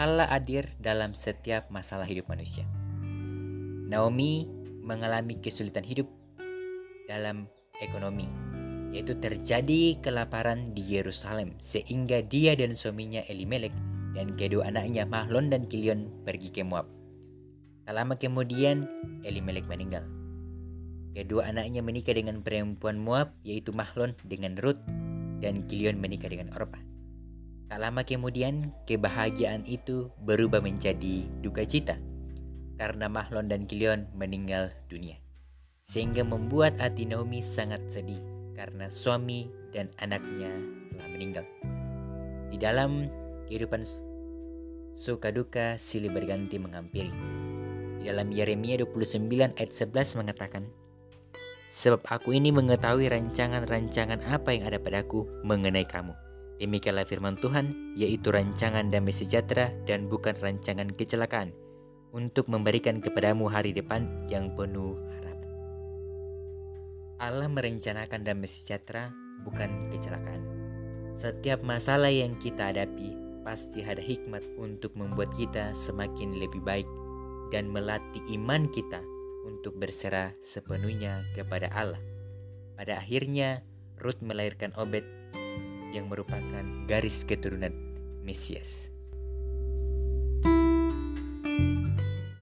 Allah hadir dalam setiap masalah hidup manusia. Naomi mengalami kesulitan hidup dalam ekonomi, yaitu terjadi kelaparan di Yerusalem sehingga dia dan suaminya Elimelek dan kedua anaknya Mahlon dan Kilion pergi ke Moab. Tak lama kemudian Elimelek meninggal. Kedua anaknya menikah dengan perempuan Moab yaitu Mahlon dengan Ruth dan Kilion menikah dengan Orpah. Tak lama kemudian, kebahagiaan itu berubah menjadi duka cita karena Mahlon dan Kilion meninggal dunia. Sehingga membuat hati Naomi sangat sedih karena suami dan anaknya telah meninggal. Di dalam kehidupan suka duka silih berganti mengampiri. Di dalam Yeremia 29 ayat 11 mengatakan, Sebab aku ini mengetahui rancangan-rancangan apa yang ada padaku mengenai kamu Demikianlah firman Tuhan, yaitu rancangan damai sejahtera dan bukan rancangan kecelakaan, untuk memberikan kepadamu hari depan yang penuh harapan. Allah merencanakan damai sejahtera, bukan kecelakaan. Setiap masalah yang kita hadapi pasti ada hikmat untuk membuat kita semakin lebih baik dan melatih iman kita untuk berserah sepenuhnya kepada Allah. Pada akhirnya, Ruth melahirkan Obed yang merupakan garis keturunan Mesias.